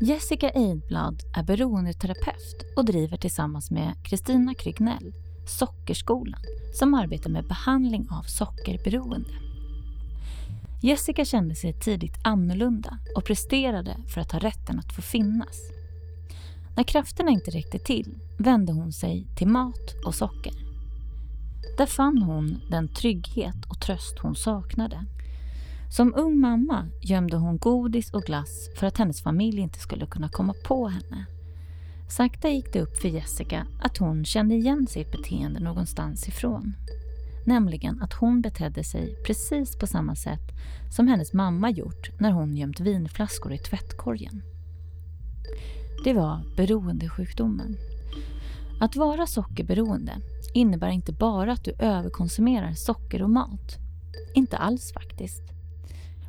Jessica Eidblad är beroendeterapeut och driver tillsammans med Kristina Krygnell Sockerskolan som arbetar med behandling av sockerberoende. Jessica kände sig tidigt annorlunda och presterade för att ha rätten att få finnas. När krafterna inte räckte till vände hon sig till mat och socker. Där fann hon den trygghet och tröst hon saknade. Som ung mamma gömde hon godis och glass för att hennes familj inte skulle kunna komma på henne. Sakta gick det upp för Jessica att hon kände igen sitt beteende någonstans ifrån. Nämligen att hon betedde sig precis på samma sätt som hennes mamma gjort när hon gömt vinflaskor i tvättkorgen. Det var beroendesjukdomen. Att vara sockerberoende innebär inte bara att du överkonsumerar socker och mat. Inte alls faktiskt.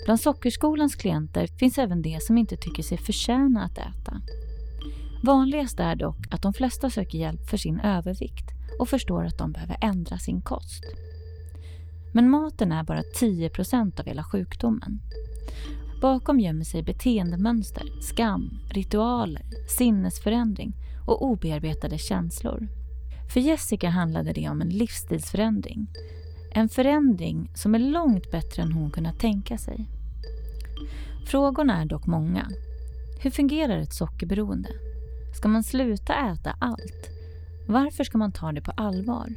Bland Sockerskolans klienter finns även de som inte tycker sig förtjäna att äta. Vanligast är dock att de flesta söker hjälp för sin övervikt och förstår att de behöver ändra sin kost. Men maten är bara 10% av hela sjukdomen. Bakom gömmer sig beteendemönster, skam, ritualer, sinnesförändring och obearbetade känslor. För Jessica handlade det om en livsstilsförändring. En förändring som är långt bättre än hon kunnat tänka sig. Frågorna är dock många. Hur fungerar ett sockerberoende? Ska man sluta äta allt? Varför ska man ta det på allvar?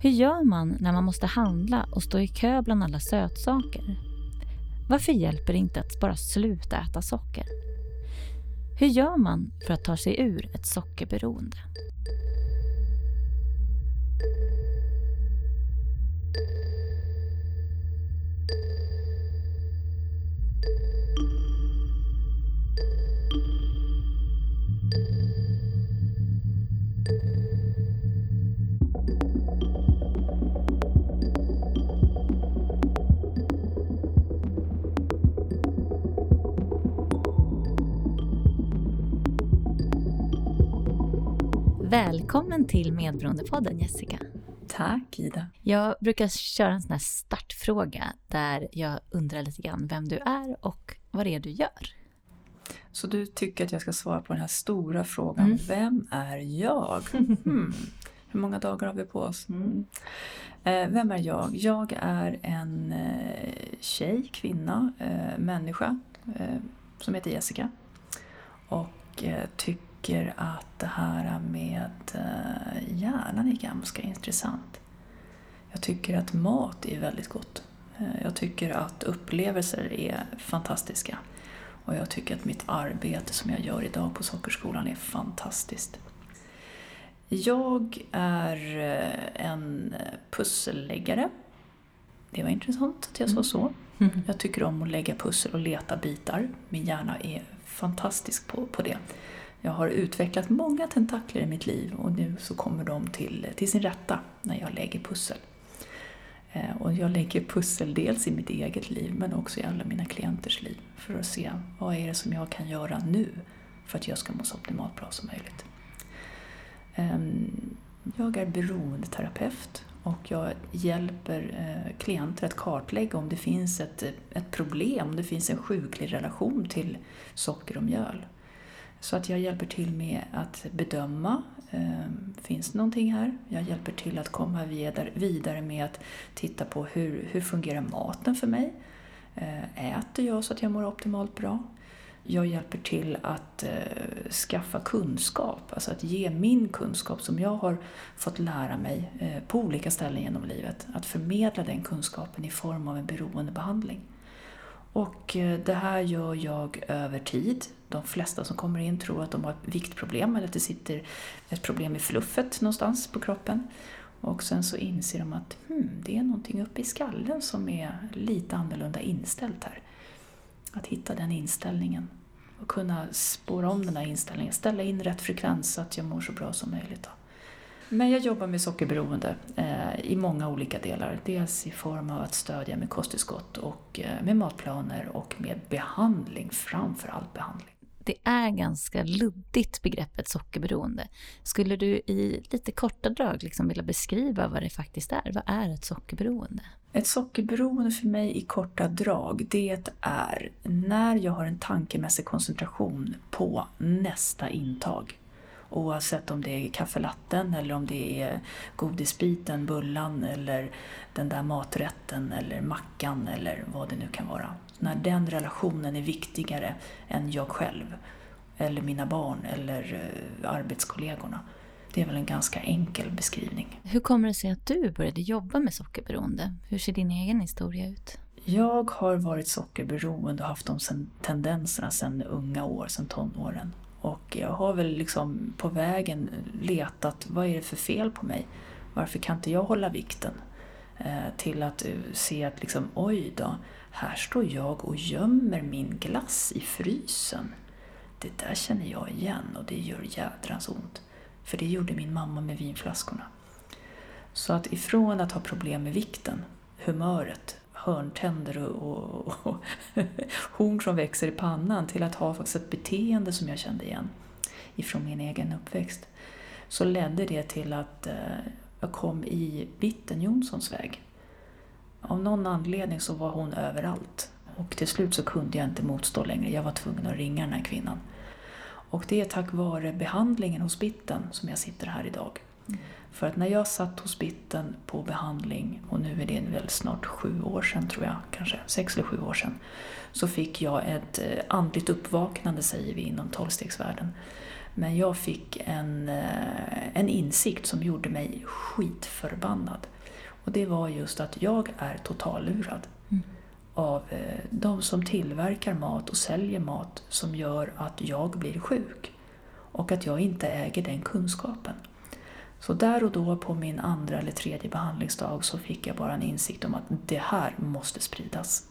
Hur gör man när man måste handla och stå i kö bland alla sötsaker? Varför hjälper det inte att bara sluta äta socker? Hur gör man för att ta sig ur ett sockerberoende? Välkommen till Medberoendepodden Jessica. Tack Ida. Jag brukar köra en sån här startfråga där jag undrar lite grann vem du är och vad det är du gör. Så du tycker att jag ska svara på den här stora frågan, mm. vem är jag? Mm. Hur många dagar har vi på oss? Mm. Eh, vem är jag? Jag är en eh, tjej, kvinna, eh, människa eh, som heter Jessica. Och eh, tycker tycker att det här med eh, hjärnan är ganska intressant. Jag tycker att mat är väldigt gott. Eh, jag tycker att upplevelser är fantastiska. Och jag tycker att mitt arbete som jag gör idag på Sockerskolan är fantastiskt. Jag är eh, en pusselläggare. Det var intressant att jag sa så. Mm. Jag tycker om att lägga pussel och leta bitar. Min hjärna är fantastisk på, på det. Jag har utvecklat många tentakler i mitt liv och nu så kommer de till, till sin rätta när jag lägger pussel. Eh, och jag lägger pussel dels i mitt eget liv men också i alla mina klienters liv för att se vad är det som jag kan göra nu för att jag ska må så optimalt bra som möjligt. Ehm, jag är beroendeterapeut och jag hjälper eh, klienter att kartlägga om det finns ett, ett problem, om det finns en sjuklig relation till socker och mjöl. Så att jag hjälper till med att bedöma, eh, finns det någonting här? Jag hjälper till att komma vidare med att titta på hur, hur fungerar maten för mig? Eh, äter jag så att jag mår optimalt bra? Jag hjälper till att eh, skaffa kunskap, alltså att ge min kunskap som jag har fått lära mig eh, på olika ställen genom livet, att förmedla den kunskapen i form av en beroendebehandling. Och eh, det här gör jag över tid. De flesta som kommer in tror att de har ett viktproblem eller att det sitter ett problem i fluffet någonstans på kroppen. Och sen så inser de att hmm, det är någonting uppe i skallen som är lite annorlunda inställt här. Att hitta den inställningen och kunna spåra om den här inställningen, ställa in rätt frekvens så att jag mår så bra som möjligt. Då. Men jag jobbar med sockerberoende eh, i många olika delar. Dels i form av att stödja med kosttillskott och eh, med matplaner och med behandling, framför allt behandling det är ganska luddigt begreppet sockerberoende. Skulle du i lite korta drag liksom vilja beskriva vad det faktiskt är? Vad är ett sockerberoende? Ett sockerberoende för mig i korta drag, det är när jag har en tankemässig koncentration på nästa intag. Oavsett om det är kaffelatten eller om det är godisbiten, bullan eller den där maträtten eller mackan eller vad det nu kan vara. När den relationen är viktigare än jag själv eller mina barn eller eh, arbetskollegorna. Det är väl en ganska enkel beskrivning. Hur kommer det sig att du började jobba med sockerberoende? Hur ser din egen historia ut? Jag har varit sockerberoende och haft de tendenserna sedan unga år, sedan tonåren. Och jag har väl liksom på vägen letat, vad är det för fel på mig? Varför kan inte jag hålla vikten? Eh, till att eh, se att liksom, oj då, här står jag och gömmer min glass i frysen. Det där känner jag igen och det gör jädrans ont. För det gjorde min mamma med vinflaskorna. Så att ifrån att ha problem med vikten, humöret, hörntänder och, och, och horn som växer i pannan till att ha faktiskt ett beteende som jag kände igen ifrån min egen uppväxt. Så ledde det till att eh, jag kom i Bitten Jonssons väg. Av någon anledning så var hon överallt. Och till slut så kunde jag inte motstå längre. Jag var tvungen att ringa den här kvinnan. Och det är tack vare behandlingen hos Bitten som jag sitter här idag. Mm. För att när jag satt hos Bitten på behandling, och nu är det väl snart sju år sedan tror jag, kanske sex eller sju år sedan, så fick jag ett eh, andligt uppvaknande säger vi inom tolvstegsvärlden. Men jag fick en, eh, en insikt som gjorde mig skitförbannad. Och det var just att jag är totallurad mm. av eh, de som tillverkar mat och säljer mat som gör att jag blir sjuk. Och att jag inte äger den kunskapen. Så där och då på min andra eller tredje behandlingsdag så fick jag bara en insikt om att det här måste spridas.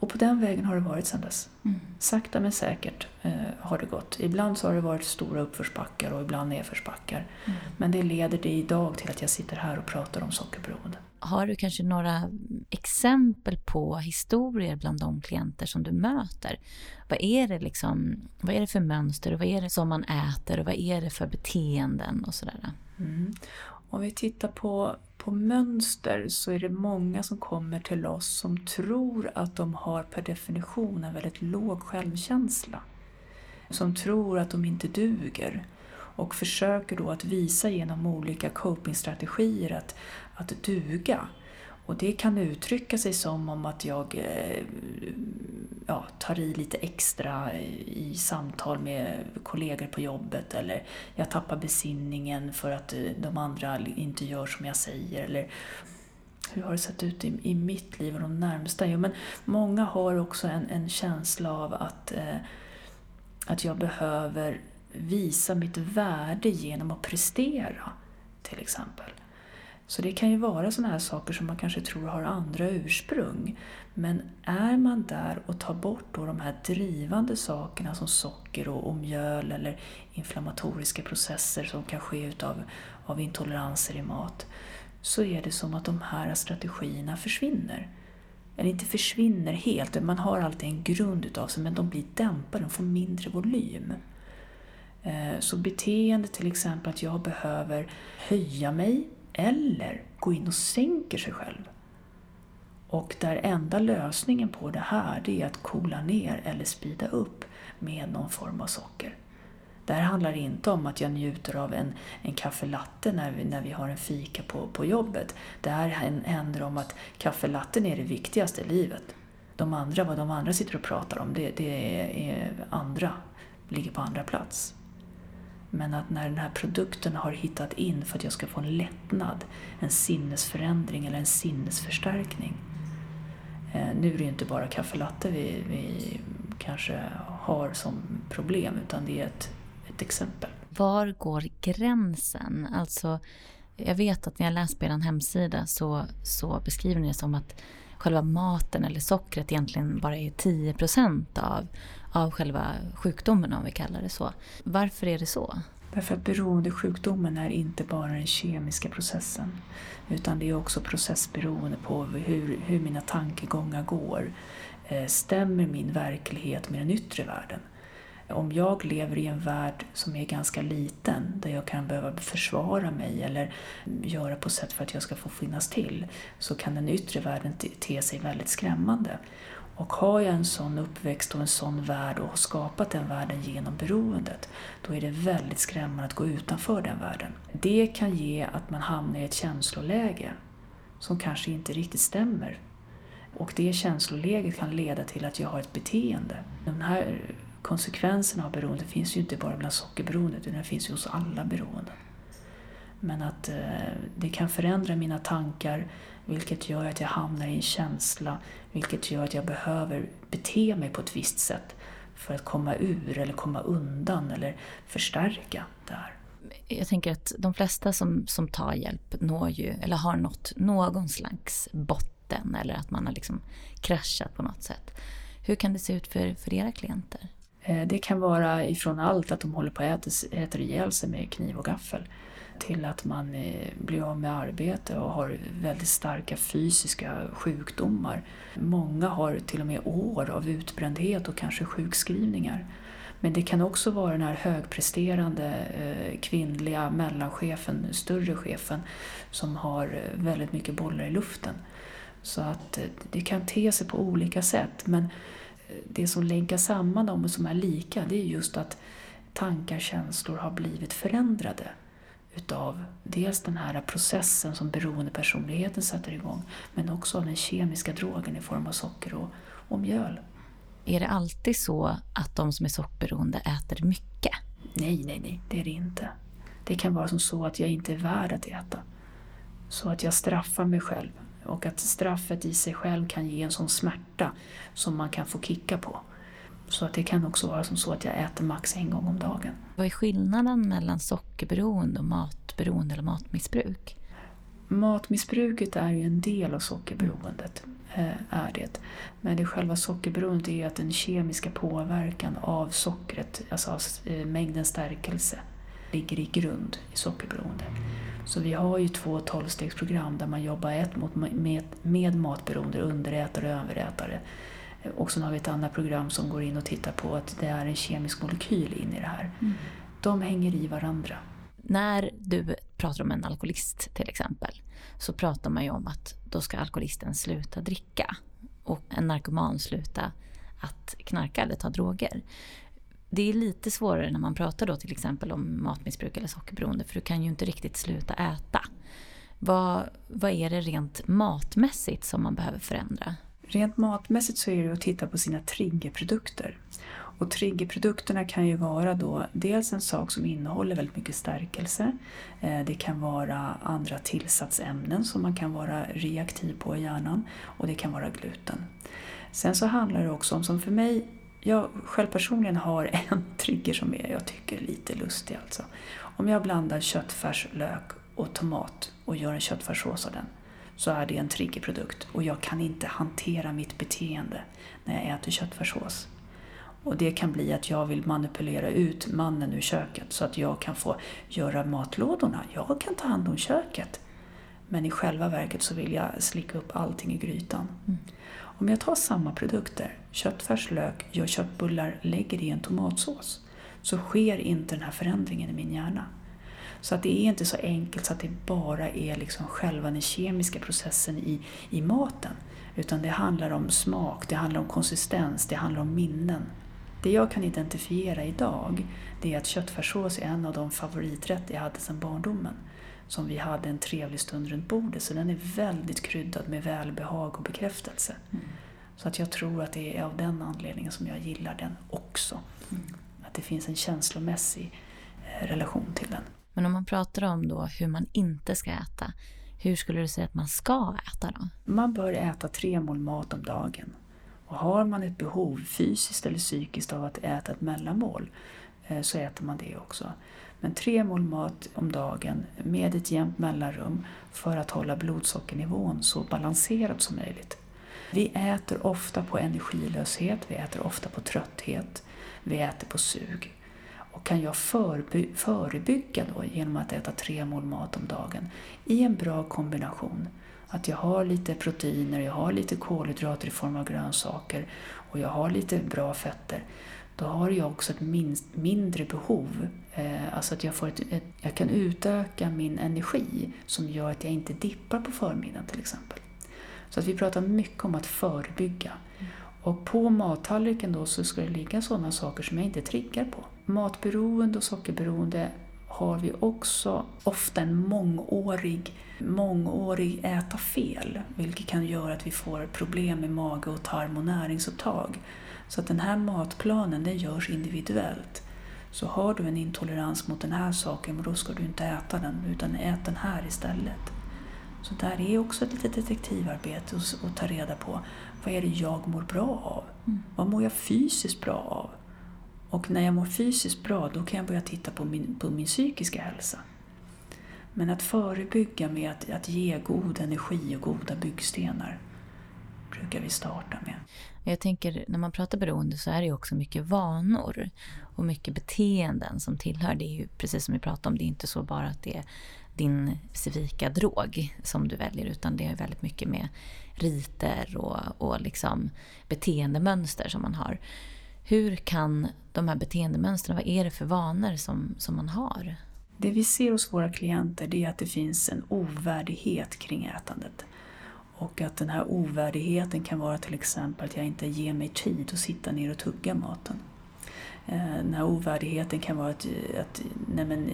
Och på den vägen har det varit sedan dess. Mm. Sakta men säkert eh, har det gått. Ibland så har det varit stora uppförsbackar och ibland nedförsbackar. Mm. Men det leder det idag till att jag sitter här och pratar om sockerberoende. Har du kanske några exempel på historier bland de klienter som du möter? Vad är det, liksom, vad är det för mönster och vad är det som man äter och vad är det för beteenden och sådär? Mm. Om vi tittar på, på mönster så är det många som kommer till oss som tror att de har per definition en väldigt låg självkänsla. Som tror att de inte duger och försöker då att visa genom olika copingstrategier att, att duga. Och det kan uttrycka sig som om att jag eh, ja, tar i lite extra i samtal med kollegor på jobbet eller jag tappar besinningen för att eh, de andra inte gör som jag säger. Eller hur har det sett ut i, i mitt liv och de närmsta? Jo, men många har också en, en känsla av att, eh, att jag behöver visa mitt värde genom att prestera, till exempel. Så det kan ju vara sådana här saker som man kanske tror har andra ursprung. Men är man där och tar bort då de här drivande sakerna som socker och, och mjöl eller inflammatoriska processer som kan ske utav, av intoleranser i mat, så är det som att de här strategierna försvinner. Eller inte försvinner helt, man har alltid en grund utav sig men de blir dämpade, de får mindre volym. Eh, så beteende till exempel att jag behöver höja mig eller gå in och sänker sig själv. Och där enda lösningen på det här det är att kola ner eller spida upp med någon form av socker. Det här handlar inte om att jag njuter av en, en kaffelatte när vi, när vi har en fika på, på jobbet. Det här händer om att kaffelatten är det viktigaste i livet. De andra, vad de andra sitter och pratar om, det, det är, är andra, ligger på andra plats. Men att när den här produkten har hittat in för att jag ska få en lättnad, en sinnesförändring eller en sinnesförstärkning. Eh, nu är det ju inte bara kaffelatte vi, vi kanske har som problem, utan det är ett, ett exempel. Var går gränsen? Alltså, jag vet att när jag läst på er hemsida så, så beskriver ni det som att själva maten eller sockret egentligen bara är 10% av, av själva sjukdomen om vi kallar det så. Varför är det så? Därför att beroendesjukdomen är inte bara den kemiska processen utan det är också processberoende på hur, hur mina tankegångar går. Eh, stämmer min verklighet med den yttre världen? Om jag lever i en värld som är ganska liten, där jag kan behöva försvara mig eller göra på sätt för att jag ska få finnas till, så kan den yttre världen te sig väldigt skrämmande. Och har jag en sån uppväxt och en sån värld och har skapat den världen genom beroendet, då är det väldigt skrämmande att gå utanför den världen. Det kan ge att man hamnar i ett känsloläge som kanske inte riktigt stämmer. Och det känsloläget kan leda till att jag har ett beteende. De här konsekvenserna av beroende finns ju inte bara bland sockerberoendet, utan det finns ju hos alla beroenden. Men att eh, det kan förändra mina tankar, vilket gör att jag hamnar i en känsla, vilket gör att jag behöver bete mig på ett visst sätt för att komma ur eller komma undan eller förstärka det här. Jag tänker att de flesta som, som tar hjälp når ju, eller har nått någon slags botten eller att man har liksom kraschat på något sätt. Hur kan det se ut för, för era klienter? Eh, det kan vara ifrån allt att de håller på att äta, äter ihjäl sig med kniv och gaffel till att man eh, blir av med arbete och har väldigt starka fysiska sjukdomar. Många har till och med år av utbrändhet och kanske sjukskrivningar. Men det kan också vara den här högpresterande eh, kvinnliga mellanchefen, större chefen, som har eh, väldigt mycket bollar i luften. Så att det kan te sig på olika sätt. Men det som länkar samman dem och som är lika, det är just att tankar, känslor har blivit förändrade utav dels den här processen som beroendepersonligheten sätter igång men också av den kemiska drogen i form av socker och, och mjöl. Är det alltid så att de som är sockerberoende äter mycket? Nej, nej, nej, det är det inte. Det kan vara som så att jag inte är värd att äta. Så att jag straffar mig själv och att straffet i sig själv kan ge en sån smärta som man kan få kicka på. Så att det kan också vara som så att jag äter max en gång om dagen. Vad är skillnaden mellan sockerberoende och matberoende eller matmissbruk? Matmissbruket är ju en del av sockerberoendet. Eh, är det. Men det själva sockerberoendet är att den kemiska påverkan av sockret, alltså av eh, mängden stärkelse, ligger i grund i sockerberoende. Så vi har ju två tolvstegsprogram där man jobbar ett mot, med, med matberoende, underätare och överätare och sen har vi ett annat program som går in och tittar på att det är en kemisk molekyl in i det här. Mm. De hänger i varandra. När du pratar om en alkoholist till exempel så pratar man ju om att då ska alkoholisten sluta dricka och en narkoman sluta att knarka eller ta droger. Det är lite svårare när man pratar då till exempel om matmissbruk eller sockerberoende för du kan ju inte riktigt sluta äta. Vad, vad är det rent matmässigt som man behöver förändra? Rent matmässigt så är det att titta på sina triggerprodukter. Och triggerprodukterna kan ju vara då dels en sak som innehåller väldigt mycket stärkelse. Eh, det kan vara andra tillsatsämnen som man kan vara reaktiv på i hjärnan och det kan vara gluten. Sen så handlar det också om, som för mig, jag själv personligen har en trigger som är, jag tycker lite lustig alltså. Om jag blandar köttfärs, lök och tomat och gör en köttfärssås av den så är det en triggerprodukt och jag kan inte hantera mitt beteende när jag äter köttfärssås. Och det kan bli att jag vill manipulera ut mannen ur köket så att jag kan få göra matlådorna. Jag kan ta hand om köket. Men i själva verket så vill jag slicka upp allting i grytan. Mm. Om jag tar samma produkter, köttfärs, lök, gör köttbullar, lägger det i en tomatsås, så sker inte den här förändringen i min hjärna. Så att det är inte så enkelt så att det bara är liksom själva den kemiska processen i, i maten. Utan det handlar om smak, det handlar om konsistens, det handlar om minnen. Det jag kan identifiera idag det är att köttfärssås är en av de favoriträtter jag hade sedan barndomen. Som vi hade en trevlig stund runt bordet. Så den är väldigt kryddad med välbehag och bekräftelse. Mm. Så att jag tror att det är av den anledningen som jag gillar den också. Mm. Att det finns en känslomässig eh, relation till den. Men om man pratar om då hur man inte ska äta, hur skulle du säga att man ska äta då? Man bör äta tre mål mat om dagen. Och har man ett behov, fysiskt eller psykiskt, av att äta ett mellanmål eh, så äter man det också. Men tre mål mat om dagen med ett jämnt mellanrum för att hålla blodsockernivån så balanserad som möjligt. Vi äter ofta på energilöshet, vi äter ofta på trötthet, vi äter på sug. Och kan jag förebygga då genom att äta tre mål mat om dagen i en bra kombination. Att jag har lite proteiner, jag har lite kolhydrater i form av grönsaker och jag har lite bra fetter. då har jag också ett minst, mindre behov. Eh, alltså att jag, får ett, ett, jag kan utöka min energi som gör att jag inte dippar på förmiddagen till exempel. Så att vi pratar mycket om att förebygga. Och på mattallriken då så ska det ligga sådana saker som jag inte triggar på. Matberoende och sockerberoende har vi också ofta en mångårig, mångårig äta fel, vilket kan göra att vi får problem med mage och tarm och näringsupptag. Så att den här matplanen den görs individuellt. Så har du en intolerans mot den här saken, då ska du inte äta den, utan ät den här istället. Så där är också ett litet detektivarbete att ta reda på vad är det jag mår bra av? Mm. Vad mår jag fysiskt bra av? Och när jag mår fysiskt bra, då kan jag börja titta på min, på min psykiska hälsa. Men att förebygga med att, att ge god energi och goda byggstenar brukar vi starta med. Jag tänker, när man pratar beroende så är det ju också mycket vanor och mycket beteenden som tillhör. Det är ju precis som vi pratade om, det är inte så bara att det är din specifika drog som du väljer utan det är väldigt mycket med riter och, och liksom beteendemönster som man har. Hur kan de här beteendemönstren, vad är det för vanor som, som man har? Det vi ser hos våra klienter det är att det finns en ovärdighet kring ätandet. Och att den här ovärdigheten kan vara till exempel att jag inte ger mig tid att sitta ner och tugga maten. Eh, den här ovärdigheten kan vara att, att nej men,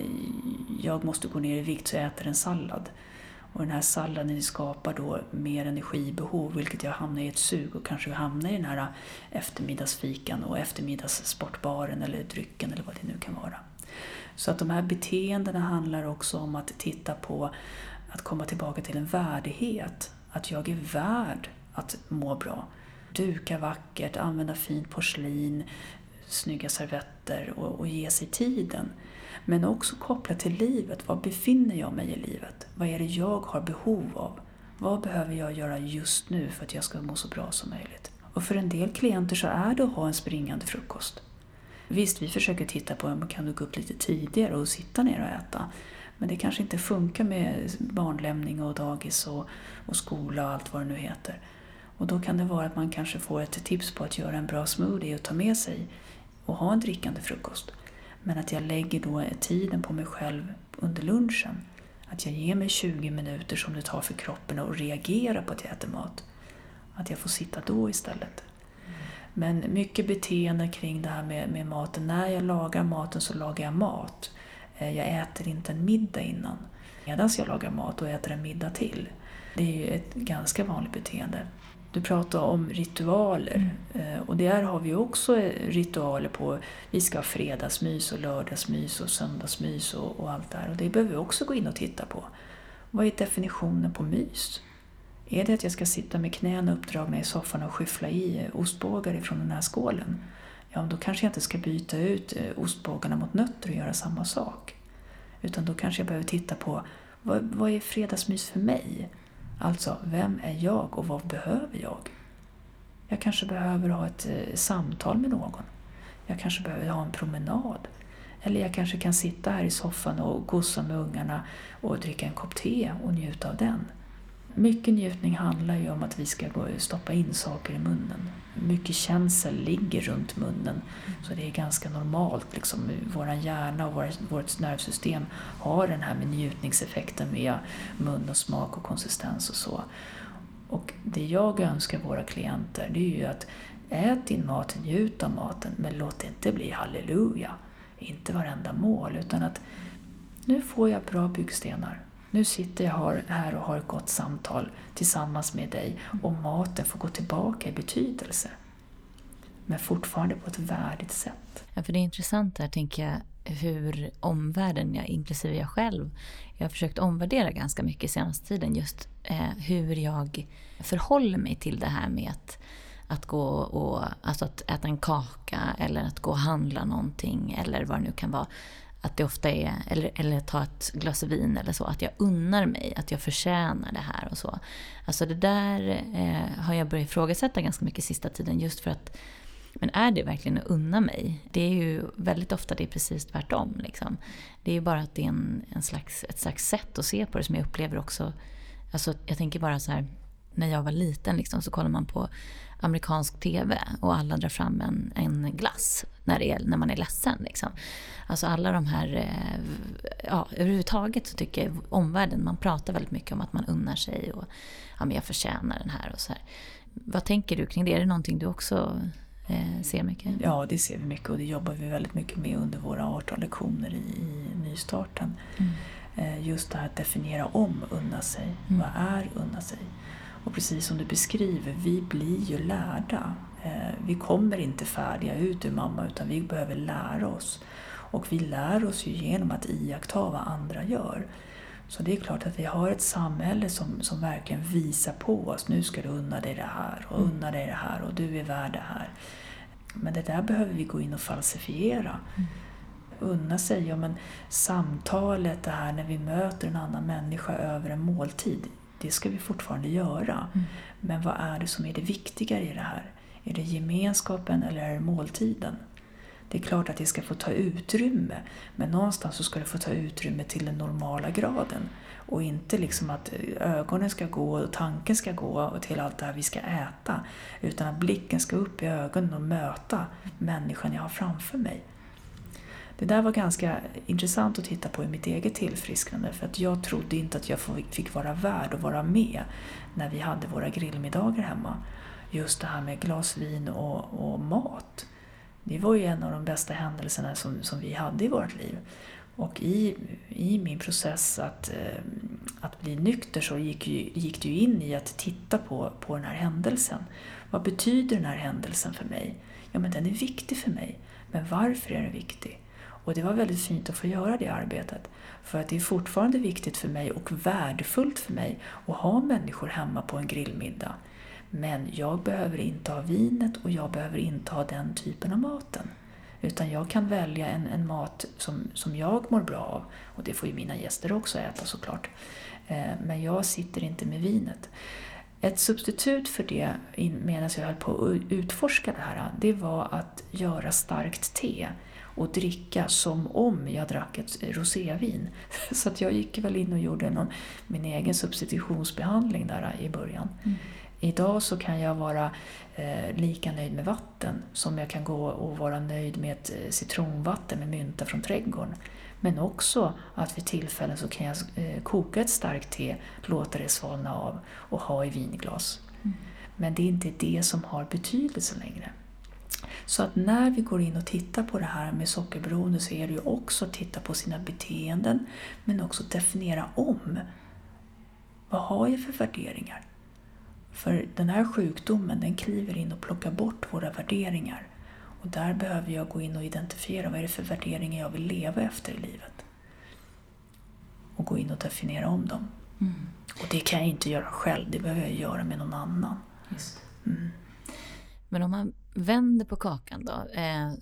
jag måste gå ner i vikt så jag äter en sallad. Och den här salladen skapar då mer energibehov vilket jag hamnar i ett sug och kanske hamnar i den här eftermiddagsfikan och eftermiddagssportbaren eller drycken eller vad det nu kan vara. Så att de här beteendena handlar också om att titta på att komma tillbaka till en värdighet. Att jag är värd att må bra. Duka vackert, använda fint porslin, snygga servetter och, och ge sig tiden. Men också kopplat till livet. Var befinner jag mig i livet? Vad är det jag har behov av? Vad behöver jag göra just nu för att jag ska må så bra som möjligt? Och för en del klienter så är det att ha en springande frukost. Visst, vi försöker titta på om man kan du gå upp lite tidigare och sitta ner och äta. Men det kanske inte funkar med barnlämning och dagis och, och skola och allt vad det nu heter. Och då kan det vara att man kanske får ett tips på att göra en bra smoothie och ta med sig och ha en drickande frukost. Men att jag lägger då tiden på mig själv under lunchen. Att jag ger mig 20 minuter som det tar för kroppen att reagera på att jag äter mat. Att jag får sitta då istället. Men mycket beteende kring det här med, med maten. När jag lagar maten så lagar jag mat. Eh, jag äter inte en middag innan. Medan jag lagar mat och äter en middag till. Det är ju ett ganska vanligt beteende. Du pratar om ritualer mm. Eh, och där har vi också ritualer på, vi ska ha fredagsmys och lördagsmys och söndagsmys och, och allt det här. Och det behöver vi också gå in och titta på. Vad är definitionen på mys? Är det att jag ska sitta med knäna uppdragna i soffan och skyffla i ostbågar ifrån den här skålen? Ja, då kanske jag inte ska byta ut eh, ostbågarna mot nötter och göra samma sak. Utan då kanske jag behöver titta på vad, vad är fredagsmys för mig? Alltså, vem är jag och vad behöver jag? Jag kanske behöver ha ett eh, samtal med någon. Jag kanske behöver ha en promenad. Eller jag kanske kan sitta här i soffan och gossa med ungarna och dricka en kopp te och njuta av den. Mycket njutning handlar ju om att vi ska stoppa in saker i munnen. Mycket känsel ligger runt munnen, så det är ganska normalt. Liksom, vår hjärna och vårt nervsystem har den här med njutningseffekten via mun och smak och konsistens och så. Och det jag önskar våra klienter, det är ju att ät din mat, njut av maten, men låt det inte bli halleluja. Inte varenda mål, utan att nu får jag bra byggstenar nu sitter jag här och har ett gott samtal tillsammans med dig och maten får gå tillbaka i betydelse. Men fortfarande på ett värdigt sätt. Ja, för det är intressant här, tänker jag, hur omvärlden, jag, inklusive jag själv, jag har försökt omvärdera ganska mycket senaste tiden. Just eh, hur jag förhåller mig till det här med att, att gå och alltså att äta en kaka eller att gå och handla någonting eller vad det nu kan vara. Att det ofta är, eller, eller ta ett glas vin eller så, att jag unnar mig, att jag förtjänar det här och så. Alltså det där eh, har jag börjat ifrågasätta ganska mycket sista tiden just för att men är det verkligen att unna mig? Det är ju väldigt ofta det är precis tvärtom. Liksom. Det är ju bara att det är en, en slags, ett slags sätt att se på det som jag upplever också. Alltså, jag tänker bara så här, när jag var liten liksom, så kollar man på amerikansk TV och alla drar fram en, en glass när, det är, när man är ledsen. Liksom. Alltså alla de här, eh, ja överhuvudtaget så tycker jag omvärlden, man pratar väldigt mycket om att man unnar sig och ja men jag förtjänar den här och så här. Vad tänker du kring det? Är det någonting du också eh, ser mycket? Ja, det ser vi mycket och det jobbar vi väldigt mycket med under våra 18 lektioner i, i nystarten. Mm. Eh, just det här att definiera om unna sig. Mm. Vad är unna sig? Och precis som du beskriver, vi blir ju lärda. Eh, vi kommer inte färdiga ut ur mamma utan vi behöver lära oss. Och vi lär oss ju genom att iaktta vad andra gör. Så det är klart att vi har ett samhälle som, som verkligen visar på oss, nu ska du unna dig det här och unna dig det här och du är värd det här. Men det där behöver vi gå in och falsifiera. Mm. Unna sig, ja men samtalet, det här när vi möter en annan människa över en måltid, det ska vi fortfarande göra. Mm. Men vad är det som är det viktigare i det här? Är det gemenskapen eller är det måltiden? Det är klart att det ska få ta utrymme, men någonstans så ska det få ta utrymme till den normala graden. Och inte liksom att ögonen ska gå och tanken ska gå till allt det här vi ska äta. Utan att blicken ska upp i ögonen och möta människan jag har framför mig. Det där var ganska intressant att titta på i mitt eget tillfrisknande för att jag trodde inte att jag fick vara värd att vara med när vi hade våra grillmiddagar hemma. Just det här med glas vin och, och mat. Det var ju en av de bästa händelserna som, som vi hade i vårt liv. Och i, i min process att, eh, att bli nykter så gick, ju, gick det ju in i att titta på, på den här händelsen. Vad betyder den här händelsen för mig? Ja, men den är viktig för mig. Men varför är den viktig? Och det var väldigt fint att få göra det arbetet. För att det är fortfarande viktigt för mig och värdefullt för mig att ha människor hemma på en grillmiddag. Men jag behöver inte ha vinet och jag behöver inte ha den typen av maten. Utan jag kan välja en, en mat som, som jag mår bra av. Och det får ju mina gäster också äta såklart. Eh, men jag sitter inte med vinet. Ett substitut för det, medan jag höll på att utforska det här, det var att göra starkt te och dricka som om jag drack ett rosévin. Så att jag gick väl in och gjorde någon, min egen substitutionsbehandling där i början. Mm. Idag så kan jag vara eh, lika nöjd med vatten som jag kan gå och vara nöjd med ett eh, citronvatten med mynta från trädgården. Men också att vid tillfällen så kan jag eh, koka ett starkt te, låta det svalna av och ha i vinglas. Mm. Men det är inte det som har betydelse längre. Så att när vi går in och tittar på det här med sockerberoende så är det ju också att titta på sina beteenden men också definiera om. Vad har jag för värderingar? För den här sjukdomen den kliver in och plockar bort våra värderingar. Och där behöver jag gå in och identifiera vad är det för värderingar jag vill leva efter i livet. Och gå in och definiera om dem. Mm. Och det kan jag inte göra själv, det behöver jag göra med någon annan. Mm. Men om man vänder på kakan då, eh,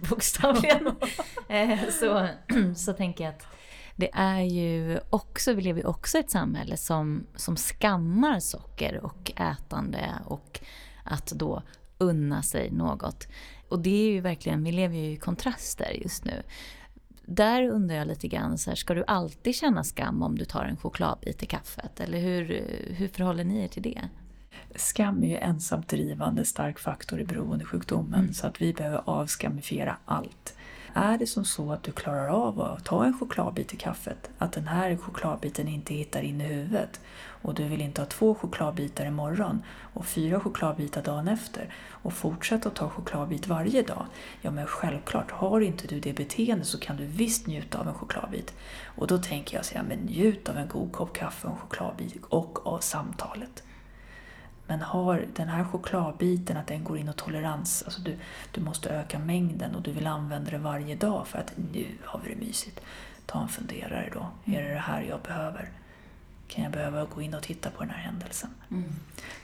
bokstavligen, eh, så, så tänker jag att det är ju också, vi lever ju också i ett samhälle som, som skammar socker och ätande och att då unna sig något. Och det är ju verkligen, vi lever ju i kontraster just nu. Där undrar jag lite grann, så här, ska du alltid känna skam om du tar en chokladbit i kaffet? Eller hur, hur förhåller ni er till det? Skam är ju ensamt drivande stark faktor i beroendesjukdomen mm. så att vi behöver avskamifiera allt. Är det som så att du klarar av att ta en chokladbit i kaffet, att den här chokladbiten inte hittar in i huvudet och du vill inte ha två chokladbitar imorgon och fyra chokladbitar dagen efter och fortsätta att ta chokladbit varje dag. Ja men självklart, har inte du det beteendet så kan du visst njuta av en chokladbit. Och då tänker jag säga, men njut av en god kopp kaffe och en chokladbit och av samtalet. Men har den här chokladbiten, att den går in och tolerans, alltså du, du måste öka mängden och du vill använda det varje dag för att nu har vi det mysigt. Ta en funderare då. Är det det här jag behöver? Kan jag behöva gå in och titta på den här händelsen? Mm.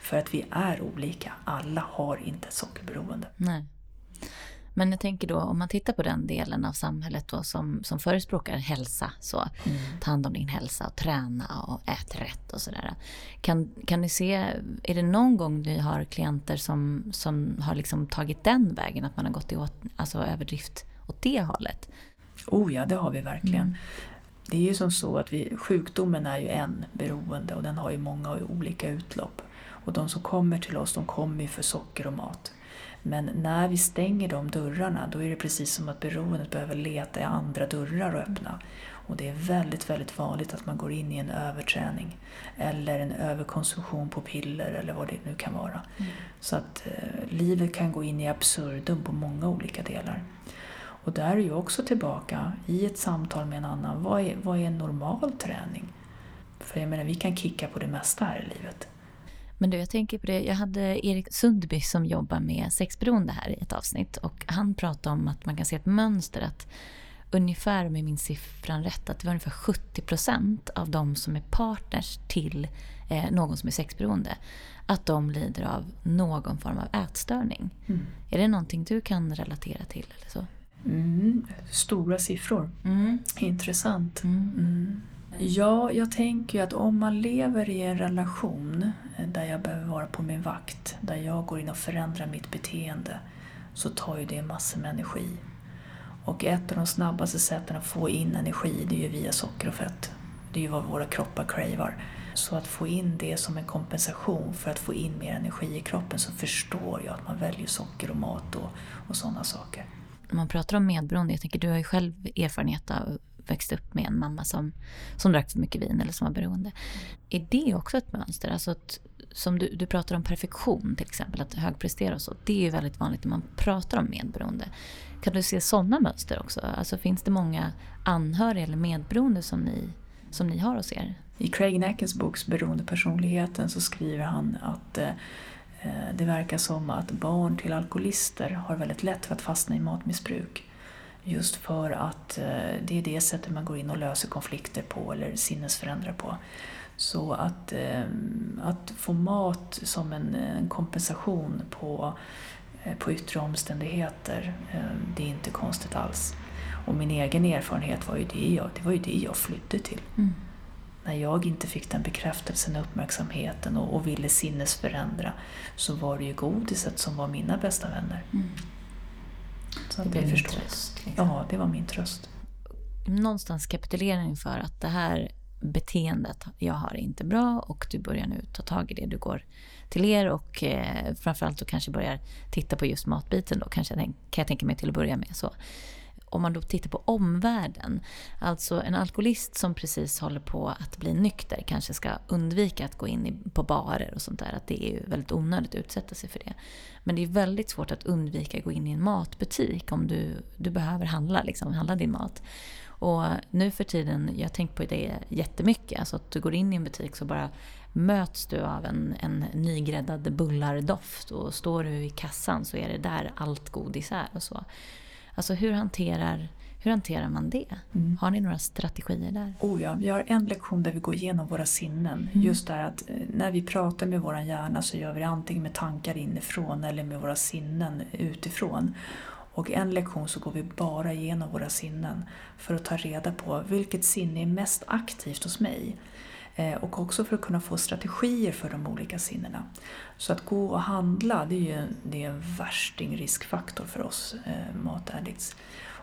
För att vi är olika. Alla har inte ett sockerberoende. Nej. Men jag tänker då om man tittar på den delen av samhället då som, som förespråkar hälsa, så mm. ta hand om din hälsa och träna och ät rätt och sådär. Kan, kan ni se, är det någon gång ni har klienter som, som har liksom tagit den vägen, att man har gått i åt, alltså överdrift åt det hållet? Oh ja, det har vi verkligen. Mm. Det är ju som så att vi, sjukdomen är ju en beroende och den har ju många olika utlopp. Och de som kommer till oss, de kommer ju för socker och mat. Men när vi stänger de dörrarna då är det precis som att beroendet behöver leta i andra dörrar och öppna. Och det är väldigt, väldigt vanligt att man går in i en överträning eller en överkonsumtion på piller eller vad det nu kan vara. Mm. Så att eh, livet kan gå in i absurdum på många olika delar. Och där är ju också tillbaka i ett samtal med en annan, vad är, vad är en normal träning? För jag menar, vi kan kicka på det mesta här i livet. Men du, jag tänker på det. Jag hade Erik Sundby som jobbar med sexberoende här i ett avsnitt och han pratade om att man kan se ett mönster att ungefär, med min siffran rätt, att det var ungefär 70 procent av de som är partners till eh, någon som är sexberoende, att de lider av någon form av ätstörning. Mm. Är det någonting du kan relatera till? Eller så? Mm, stora siffror. Mm. Intressant. Mm. Ja, jag tänker att om man lever i en relation eh, där jag behöver vara på min vakt, där jag går in och förändrar mitt beteende, så tar ju det massor med energi. Och ett av de snabbaste sätten att få in energi det är ju via socker och fett. Det är ju vad våra kroppar cravar. Så att få in det som en kompensation för att få in mer energi i kroppen så förstår jag att man väljer socker och mat och, och sådana saker. Man pratar om medberoende, jag tänker du har ju själv erfarenhet av växte upp med en mamma som, som drack för mycket vin eller som var beroende. Är det också ett mönster? Alltså att, som du, du pratar om perfektion till exempel, att högprestera och så. Det är ju väldigt vanligt när man pratar om medberoende. Kan du se sådana mönster också? Alltså finns det många anhöriga eller medberoende som ni, som ni har hos er? I Craig Nackens bok Beroendepersonligheten så skriver han att eh, det verkar som att barn till alkoholister har väldigt lätt för att fastna i matmissbruk. Just för att eh, det är det sättet man går in och löser konflikter på eller sinnesförändrar på. Så att, eh, att få mat som en, en kompensation på, eh, på yttre omständigheter, det är inte konstigt alls. Och min egen erfarenhet var ju det jag, det var ju det jag flydde till. Mm. När jag inte fick den bekräftelsen och uppmärksamheten och, och ville sinnesförändra så var det ju godiset som var mina bästa vänner. Mm. Så det blev min tröst. Liksom. Ja, det var min tröst. Någonstans kapitulerar inför att det här beteendet jag har är inte bra och du börjar nu ta tag i det. Du går till er och eh, framförallt då kanske börjar titta på just matbiten då kanske kan jag tänka mig till att börja med. så om man då tittar på omvärlden, alltså en alkoholist som precis håller på att bli nykter kanske ska undvika att gå in på barer och sånt där, att det är ju väldigt onödigt att utsätta sig för det. Men det är väldigt svårt att undvika att gå in i en matbutik om du, du behöver handla, liksom, handla din mat. Och nu för tiden, jag har tänkt på det jättemycket, alltså att du går in i en butik så bara möts du av en, en nygräddad bullardoft och står du i kassan så är det där allt godis är och så. Alltså hur hanterar, hur hanterar man det? Mm. Har ni några strategier där? Oh ja, vi har en lektion där vi går igenom våra sinnen. Mm. Just det att eh, när vi pratar med vår hjärna så gör vi det antingen med tankar inifrån eller med våra sinnen utifrån. Och en lektion så går vi bara igenom våra sinnen för att ta reda på vilket sinne är mest aktivt hos mig. Eh, och också för att kunna få strategier för de olika sinnena. Så att gå och handla, det är ju det är en värsting riskfaktor för oss eh, mataddicts.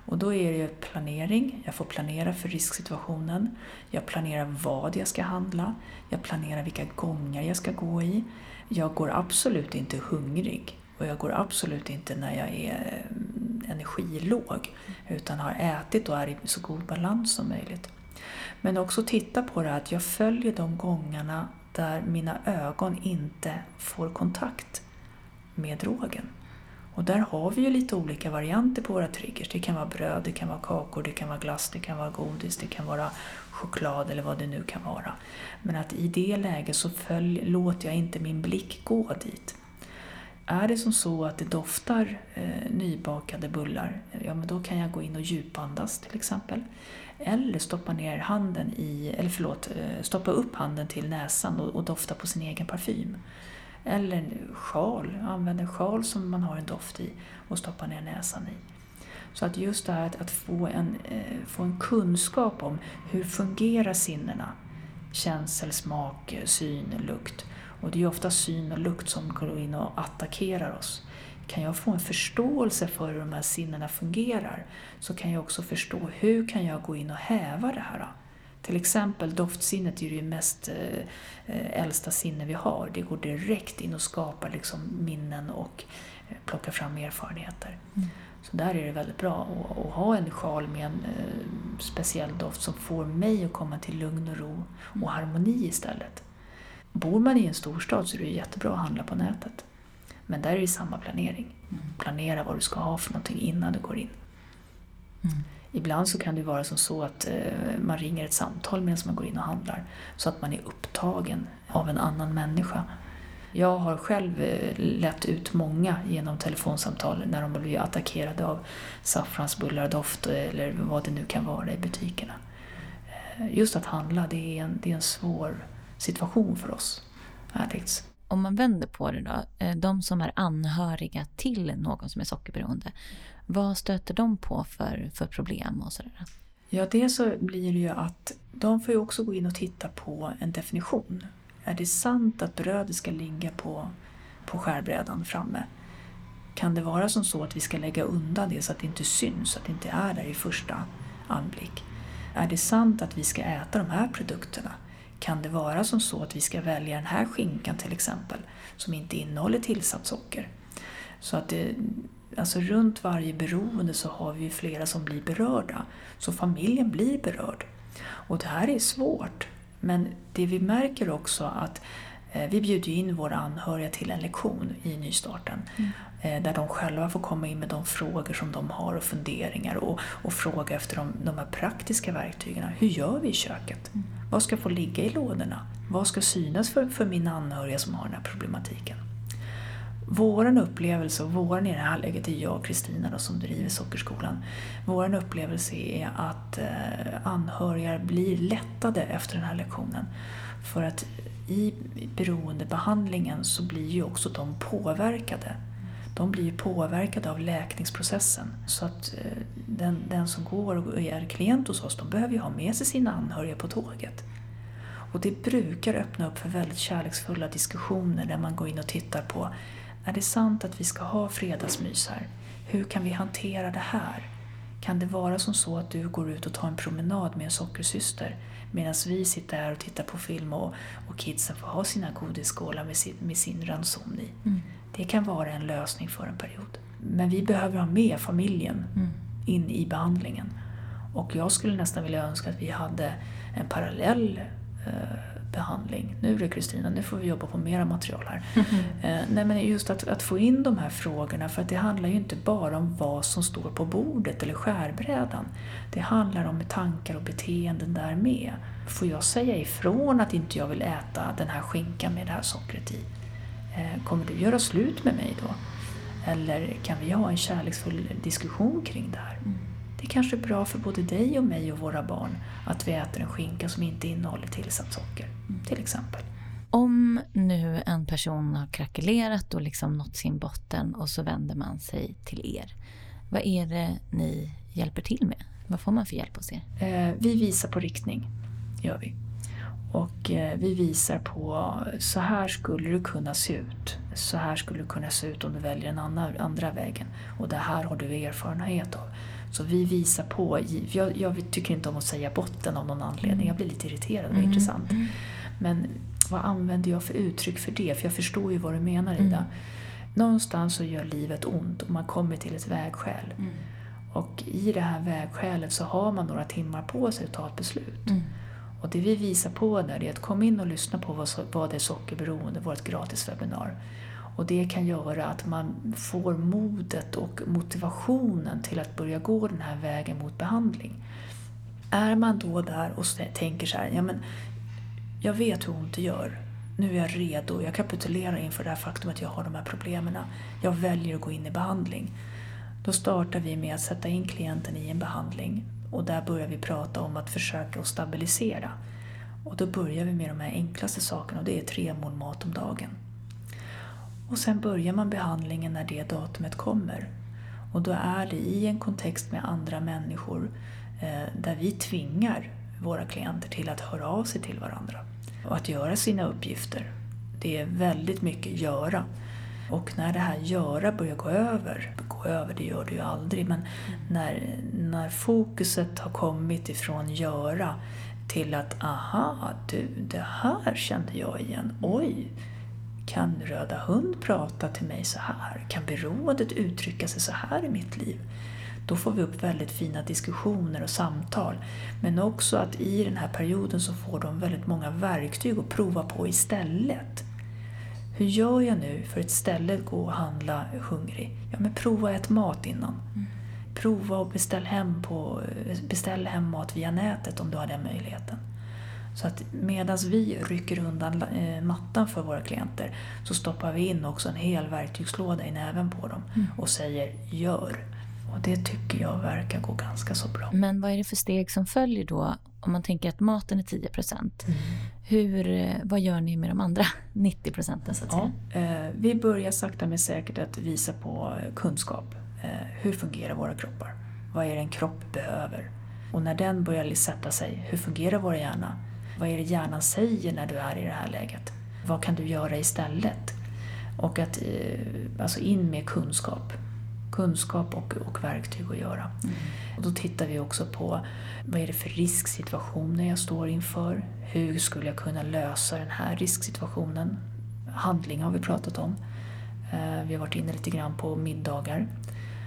Och då är det ju planering, jag får planera för risksituationen, jag planerar vad jag ska handla, jag planerar vilka gånger jag ska gå i. Jag går absolut inte hungrig och jag går absolut inte när jag är eh, energilåg utan har ätit och är i så god balans som möjligt. Men också titta på det att jag följer de gångarna där mina ögon inte får kontakt med drogen. Och där har vi ju lite olika varianter på våra triggers. Det kan vara bröd, det kan vara kakor, det kan vara glass, det kan vara godis, det kan vara choklad eller vad det nu kan vara. Men att i det läget så följ, låter jag inte min blick gå dit. Är det som så att det doftar eh, nybakade bullar, eh, ja men då kan jag gå in och djupandas till exempel. Eller stoppa ner handen i, eller förlåt, eh, stoppa upp handen till näsan och, och dofta på sin egen parfym. Eller en sjal, använd en sjal som man har en doft i och stoppa ner näsan i. Så att just det här att, att få, en, eh, få en kunskap om hur fungerar sinnena? Känsel, smak, syn, lukt. Och det är ofta syn och lukt som går in och attackerar oss. Kan jag få en förståelse för hur de här sinnena fungerar så kan jag också förstå hur kan jag gå in och häva det här. Till exempel doftsinnet är det mest eh, äldsta sinne vi har. Det går direkt in och skapar liksom minnen och eh, plocka fram erfarenheter. Mm. Så där är det väldigt bra att, att ha en sjal med en eh, speciell doft som får mig att komma till lugn och ro och mm. harmoni istället. Bor man i en storstad så är det jättebra att handla på nätet. Men där är det samma planering. Mm. Planera vad du ska ha för någonting innan du går in. Mm. Ibland så kan det vara som så att eh, man ringer ett samtal medan man går in och handlar. Så att man är upptagen av en annan människa. Jag har själv eh, lett ut många genom telefonsamtal när de blir attackerade av saffransbullardoft eller vad det nu kan vara i butikerna. Eh, just att handla, det är en, det är en svår situation för oss addicts. Om man vänder på det då, eh, de som är anhöriga till någon som är sockerberoende, vad stöter de på för, för problem och sådär? Ja, det så blir det ju att de får ju också gå in och titta på en definition. Är det sant att brödet ska ligga på, på skärbrädan framme? Kan det vara som så att vi ska lägga undan det så att det inte syns, så att det inte är där i första anblick? Är det sant att vi ska äta de här produkterna? Kan det vara som så att vi ska välja den här skinkan till exempel, som inte innehåller tillsatt socker? Så att det, alltså runt varje beroende så har vi flera som blir berörda. Så familjen blir berörd. Och det här är svårt. Men det vi märker också att vi bjuder in våra anhöriga till en lektion i nystarten. Mm. Eh, där de själva får komma in med de frågor som de har och funderingar och, och fråga efter de, de här praktiska verktygen. Hur gör vi i köket? Mm. Vad ska få ligga i lådorna? Vad ska synas för, för mina anhöriga som har den här problematiken? Vår upplevelse, och våran i det här läget är jag och Kristina som driver Sockerskolan. Vår upplevelse är att eh, anhöriga blir lättade efter den här lektionen. För att i beroendebehandlingen så blir ju också de påverkade. De blir påverkade av läkningsprocessen. Så att eh, den, den som går och är klient hos oss, de behöver ju ha med sig sina anhöriga på tåget. Och det brukar öppna upp för väldigt kärleksfulla diskussioner där man går in och tittar på är det sant att vi ska ha fredagsmys här? Hur kan vi hantera det här? Kan det vara som så att du går ut och tar en promenad med en sockersyster medan vi sitter här och tittar på film och, och kidsen får ha sina godisskålar med sin, med sin ranson i? Mm. Det kan vara en lösning för en period. Men vi behöver ha med familjen mm. in i behandlingen. Och jag skulle nästan vilja önska att vi hade en parallell eh, behandling. Nu du Kristina, nu får vi jobba på mera material här. Mm. nej, men just att, att, få in de här frågorna, för att det handlar ju inte bara om vad som står på bordet eller skärbrädan. Det handlar om tankar och beteenden där med. Får jag säga ifrån att inte jag vill äta den här skinkan med det här sockret i? Eh, kommer du göra slut med mig då? Eller kan vi ha en kärleksfull diskussion kring det här? Mm. Det kanske är bra för både dig och mig och våra barn att vi äter en skinka som inte innehåller tillsatt socker, till exempel. Om nu en person har krackelerat och liksom nått sin botten och så vänder man sig till er. Vad är det ni hjälper till med? Vad får man för hjälp hos er? Eh, vi visar på riktning, gör vi. Och eh, vi visar på så här skulle det kunna se ut. Så här skulle det kunna se ut om du väljer den andra, andra vägen. Och det här har du erfarenhet av. Så vi visar på, jag, jag, tycker inte om att säga botten av någon anledning, jag blir lite irriterad, det var mm. intressant. Mm. Men vad använder jag för uttryck för det? För jag förstår ju vad du menar Ida. Mm. Någonstans så gör livet ont och man kommer till ett vägskäl. Mm. Och i det här vägskälet så har man några timmar på sig att ta ett beslut. Mm. Och det vi visar på där är att kom in och lyssna på vad, vad är sockerberoende, vårt gratis webbinar. Och det kan göra att man får modet och motivationen till att börja gå den här vägen mot behandling. Är man då där och tänker så här, ja men jag vet hur ont det gör. Nu är jag redo, jag kapitulerar inför det här faktum att jag har de här problemen. Jag väljer att gå in i behandling. Då startar vi med att sätta in klienten i en behandling och där börjar vi prata om att försöka att stabilisera. Och då börjar vi med de här enklaste sakerna och det är tre mål mat om dagen. Och sen börjar man behandlingen när det datumet kommer. Och då är det i en kontext med andra människor eh, där vi tvingar våra klienter till att höra av sig till varandra och att göra sina uppgifter. Det är väldigt mycket göra. Och när det här göra börjar gå över, gå över det gör det ju aldrig, men när, när fokuset har kommit ifrån göra till att aha, du, det här kände jag igen, oj, kan röda hund prata till mig så här? Kan beroendet uttrycka sig så här i mitt liv? Då får vi upp väldigt fina diskussioner och samtal. Men också att i den här perioden så får de väldigt många verktyg att prova på istället. Hur gör jag nu för att istället gå och handla hungrig? Ja, men prova att äta mat innan. Mm. Prova att beställa hem, beställ hem mat via nätet om du har den möjligheten. Så att medan vi rycker undan eh, mattan för våra klienter så stoppar vi in också en hel verktygslåda i näven på dem mm. och säger gör. Och det tycker jag verkar gå ganska så bra. Men vad är det för steg som följer då? Om man tänker att maten är 10 mm. Eh, vad gör ni med de andra 90 procenten? Ja, eh, vi börjar sakta men säkert att visa på kunskap. Eh, hur fungerar våra kroppar? Vad är det en kropp behöver? Och när den börjar sätta sig, hur fungerar vår hjärna? Vad är det hjärnan säger när du är i det här läget? Vad kan du göra istället? Och att alltså in med kunskap kunskap och, och verktyg att göra. Mm. Och då tittar vi också på vad är det för risksituationer jag står inför? Hur skulle jag kunna lösa den här risksituationen? Handling har vi pratat om. Eh, vi har varit inne lite grann på middagar.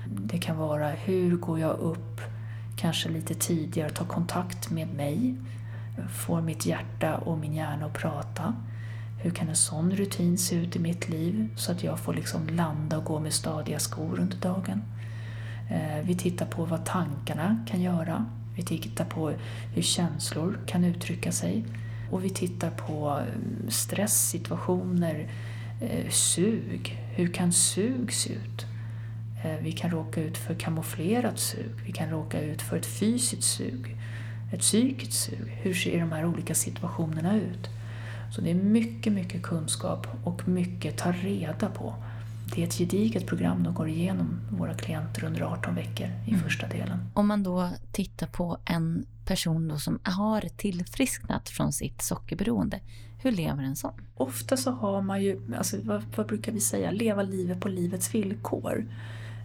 Det kan vara hur går jag upp kanske lite tidigare och tar kontakt med mig? Får mitt hjärta och min hjärna att prata? Hur kan en sån rutin se ut i mitt liv så att jag får liksom landa och gå med stadiga skor under dagen? Eh, vi tittar på vad tankarna kan göra. Vi tittar på hur känslor kan uttrycka sig. Och vi tittar på mm, stresssituationer, eh, sug. Hur kan sug se ut? Eh, vi kan råka ut för kamouflerat sug. Vi kan råka ut för ett fysiskt sug, ett psykiskt sug. Hur ser de här olika situationerna ut? Så det är mycket, mycket kunskap och mycket ta reda på. Det är ett gediget program de går igenom, våra klienter, under 18 veckor i mm. första delen. Om man då tittar på en person då som har tillfrisknat från sitt sockerberoende, hur lever en sån? Ofta så har man ju, alltså, vad, vad brukar vi säga, leva livet på livets villkor.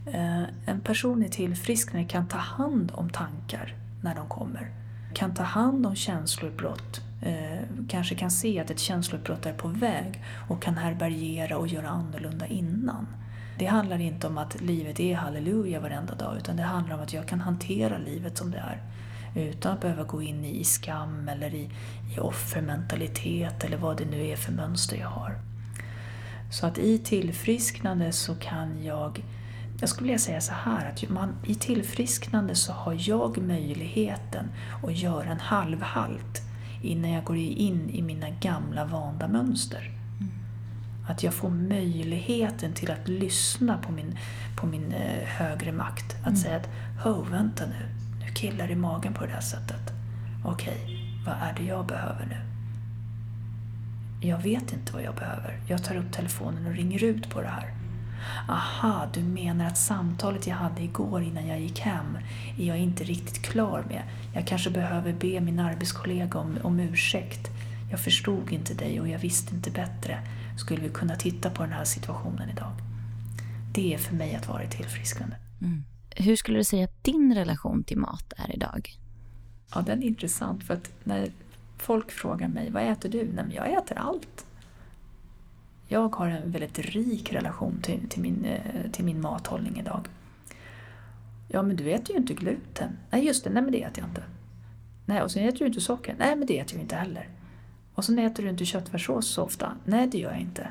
Eh, en person i tillfrisknande kan ta hand om tankar när de kommer. Kan ta hand om känsloutbrott eh, kanske kan se att ett känsloutbrott är på väg och kan härbärgera och göra annorlunda innan. Det handlar inte om att livet är halleluja varenda dag utan det handlar om att jag kan hantera livet som det är utan att behöva gå in i skam eller i, i offermentalitet eller vad det nu är för mönster jag har. Så att i tillfrisknande så kan jag jag skulle vilja säga så här att man, i tillfrisknande så har jag möjligheten att göra en halvhalt innan jag går in i mina gamla vanda mönster. Mm. Att jag får möjligheten till att lyssna på min, på min eh, högre makt. Att mm. säga att, oh, vänta nu, nu killar i magen på det här sättet. Okej, okay, vad är det jag behöver nu? Jag vet inte vad jag behöver. Jag tar upp telefonen och ringer ut på det här. Aha, du menar att samtalet jag hade igår innan jag gick hem är jag inte riktigt klar med. Jag kanske behöver be min arbetskollega om, om ursäkt. Jag förstod inte dig och jag visste inte bättre. Skulle vi kunna titta på den här situationen idag? Det är för mig att vara tillfrisknande. Mm. Hur skulle du säga att din relation till mat är idag? Ja, den är intressant för att när folk frågar mig, vad äter du? Nej, men jag äter allt. Jag har en väldigt rik relation till, till, min, eh, till min mathållning idag. Ja, men du äter ju inte gluten. Nej, just det, nej men det äter jag inte. Nej, och sen äter du inte socker. Nej, men det äter jag inte heller. Och sen äter du inte köttfärssås så ofta. Nej, det gör jag inte.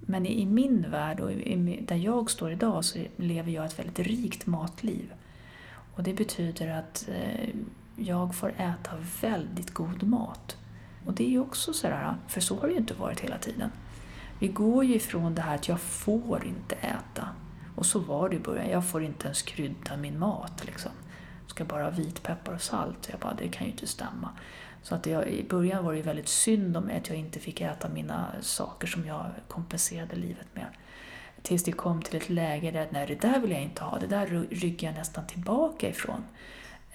Men i, i min värld och i, där jag står idag så lever jag ett väldigt rikt matliv. Och det betyder att eh, jag får äta väldigt god mat. Och det är ju också sådär, för så har det ju inte varit hela tiden. Vi går ju ifrån det här att jag får inte äta. Och så var det i början, jag får inte ens krydda min mat. Liksom. Jag ska bara ha vitpeppar och salt. Jag bara, det kan ju inte stämma. Så att jag, i början var det väldigt synd om mig att jag inte fick äta mina saker som jag kompenserade livet med. Tills det kom till ett läge där, nej det där vill jag inte ha, det där ryggar jag nästan tillbaka ifrån.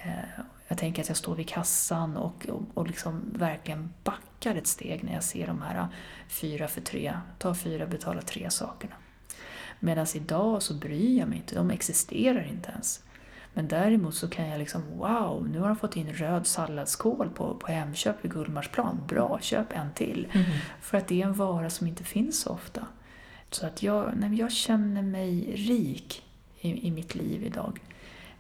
Eh, jag tänker att jag står vid kassan och, och, och liksom verkligen backar ett steg när jag ser de här fyra för tre, ta fyra, betala tre sakerna. Medan idag så bryr jag mig inte, de existerar inte ens. Men däremot så kan jag liksom, wow, nu har de fått in röd salladskål på, på Hemköp vid Gullmarsplan. Bra, köp en till. Mm. För att det är en vara som inte finns så ofta. Så att jag, nej, jag känner mig rik i, i mitt liv idag.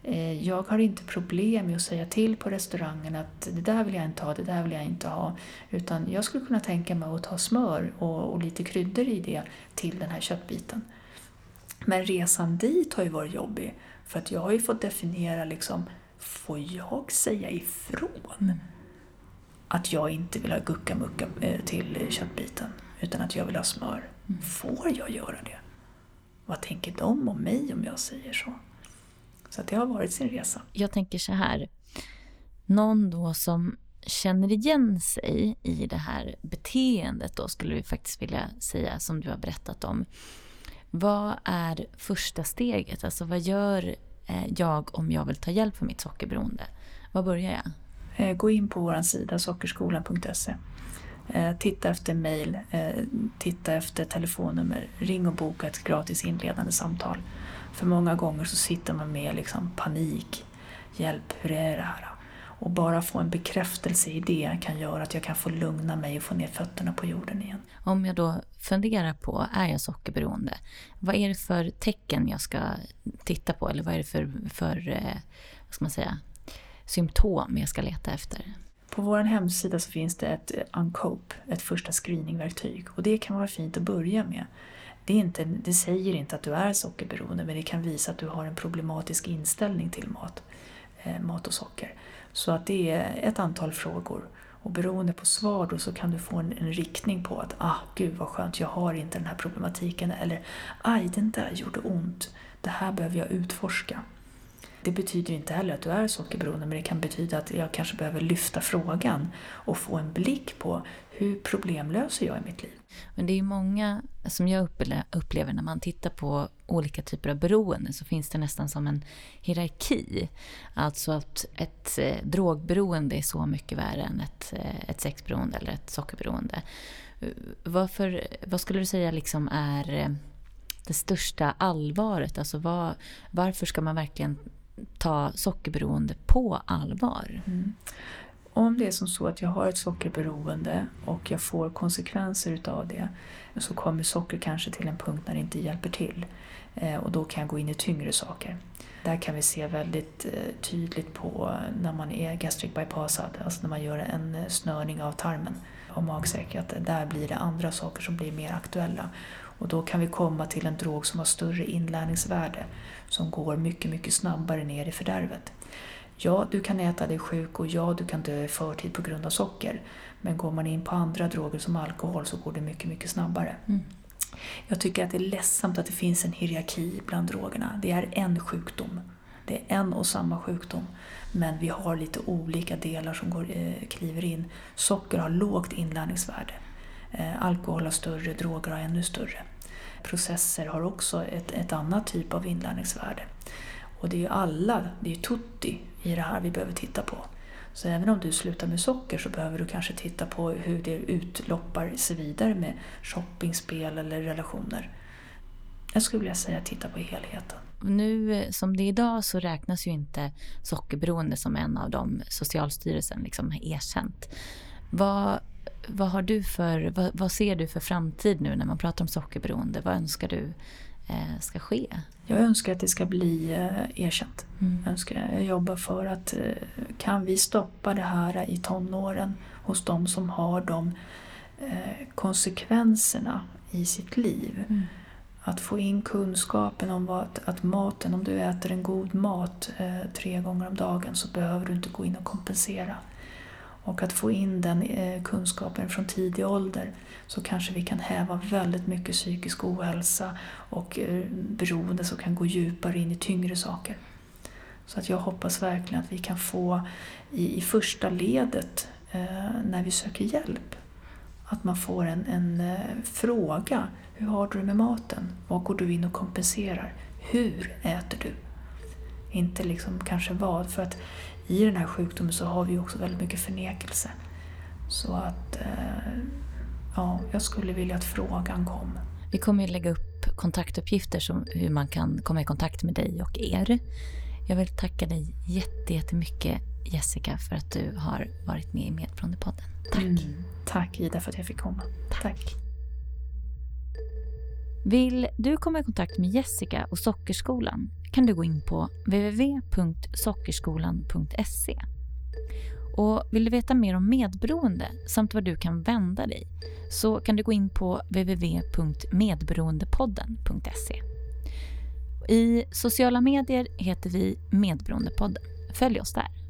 Eh, jag har inte problem med att säga till på restaurangen att det där vill jag inte ha, det där vill jag inte ha. Utan jag skulle kunna tänka mig att ta smör och, och lite kryddor i det till den här köttbiten. Men resan dit har ju varit jobbig. För att jag har ju fått definiera liksom, får jag säga ifrån? Att jag inte vill ha guckamucka eh, till köttbiten, utan att jag vill ha smör. Mm. Får jag göra det? Vad tänker de om mig om jag säger så? Så det har varit sin resa. Jag tänker så här. Någon då som känner igen sig i det här beteendet då skulle vi faktiskt vilja säga som du har berättat om. Vad är första steget? Alltså vad gör eh, jag om jag vill ta hjälp för mitt sockerberoende? Var börjar jag? Eh, gå in på vår sida sockerskolan.se. Eh, titta efter mejl, titta efter telefonnummer, ring och boka ett gratis inledande samtal. För många gånger så sitter man med liksom panik. Hjälp, hur är det här? Och bara få en bekräftelse i det kan göra att jag kan få lugna mig och få ner fötterna på jorden igen. Om jag då funderar på, är jag sockerberoende? Vad är det för tecken jag ska titta på? Eller vad är det för, för eh, vad ska man säga, symptom jag ska leta efter? På vår hemsida så finns det ett Uncope, ett första screeningverktyg. Och det kan vara fint att börja med. Det, inte, det säger inte att du är sockerberoende men det kan visa att du har en problematisk inställning till mat, eh, mat och socker. Så att det är ett antal frågor och beroende på svar då så kan du få en, en, riktning på att ah, gud vad skönt, jag har inte den här problematiken eller aj, den där gjorde ont, det här behöver jag utforska. Det betyder inte heller att du är sockerberoende men det kan betyda att jag kanske behöver lyfta frågan och få en blick på hur problemlöser jag i mitt liv. Men det är många som jag upplever när man tittar på olika typer av beroende så finns det nästan som en hierarki. Alltså att ett eh, drogberoende är så mycket värre än ett, eh, ett sexberoende eller ett sockerberoende. Eh, varför, vad skulle du säga liksom är eh, det största allvaret? Alltså var, varför ska man verkligen ta sockerberoende på allvar? Mm. Om det är som så att jag har ett sockerberoende och jag får konsekvenser utav det så kommer socker kanske till en punkt när det inte hjälper till. Eh, och då kan jag gå in i tyngre saker. Där kan vi se väldigt eh, tydligt på när man är gastric bypassad, alltså när man gör en eh, snörning av tarmen och magsäck, att där blir det andra saker som blir mer aktuella. Och då kan vi komma till en drog som har större inlärningsvärde, som går mycket, mycket snabbare ner i fördärvet. Ja, du kan äta dig sjuk och ja, du kan dö i förtid på grund av socker. Men går man in på andra droger som alkohol så går det mycket, mycket snabbare. Mm. Jag tycker att det är ledsamt att det finns en hierarki bland drogerna. Det är en sjukdom. Det är en och samma sjukdom. Men vi har lite olika delar som går, eh, kliver in. Socker har lågt inlärningsvärde. Eh, alkohol har större, droger har ännu större. Processer har också ett, ett annat typ av inlärningsvärde. Och det är ju alla, det är ju tutti i det här vi behöver titta på. Så även om du slutar med socker så behöver du kanske titta på hur det utloppar sig vidare med shopping, spel eller relationer. Jag skulle vilja säga titta på helheten. Nu eh, som det är idag så räknas ju inte sockerberoende som en av de Socialstyrelsen liksom har erkänt. Vad, vad, har du för, vad, vad ser du för framtid nu när man pratar om sockerberoende? Vad önskar du ska ske? Jag önskar att det ska bli eh, erkänt. Mm. Jag, önskar, jag jobbar för att eh, kan vi stoppa det här i tonåren hos de som har de eh, konsekvenserna i sitt liv. Mm. Att få in kunskapen om vad, att maten, om du äter en god mat eh, tre gånger om dagen så behöver du inte gå in och kompensera. Och att få in den eh, kunskapen från tidig ålder så kanske vi kan häva väldigt mycket psykisk ohälsa och eh, beroende som kan gå djupare in i tyngre saker. Så att jag hoppas verkligen att vi kan få i, i första ledet eh, när vi söker hjälp, att man får en, en eh, fråga. Hur har du det med maten? Vad går du in och kompenserar? Hur äter du? Inte liksom kanske vad, för att i den här sjukdomen så har vi också väldigt mycket förnekelse. Så att eh, ja, jag skulle vilja att frågan kom. Vi kommer att lägga upp kontaktuppgifter som hur man kan komma i kontakt med dig och er. Jag vill tacka dig jättemycket Jessica för att du har varit med i Medberoendepodden. Tack! Mm. Tack Ida för att jag fick komma. Tack. Tack. Vill du komma i kontakt med Jessica och Sockerskolan kan du gå in på www.sockerskolan.se. Och vill du veta mer om medberoende samt var du kan vända dig så kan du gå in på www.medberoendepodden.se. I sociala medier heter vi Medberoendepodden. Följ oss där.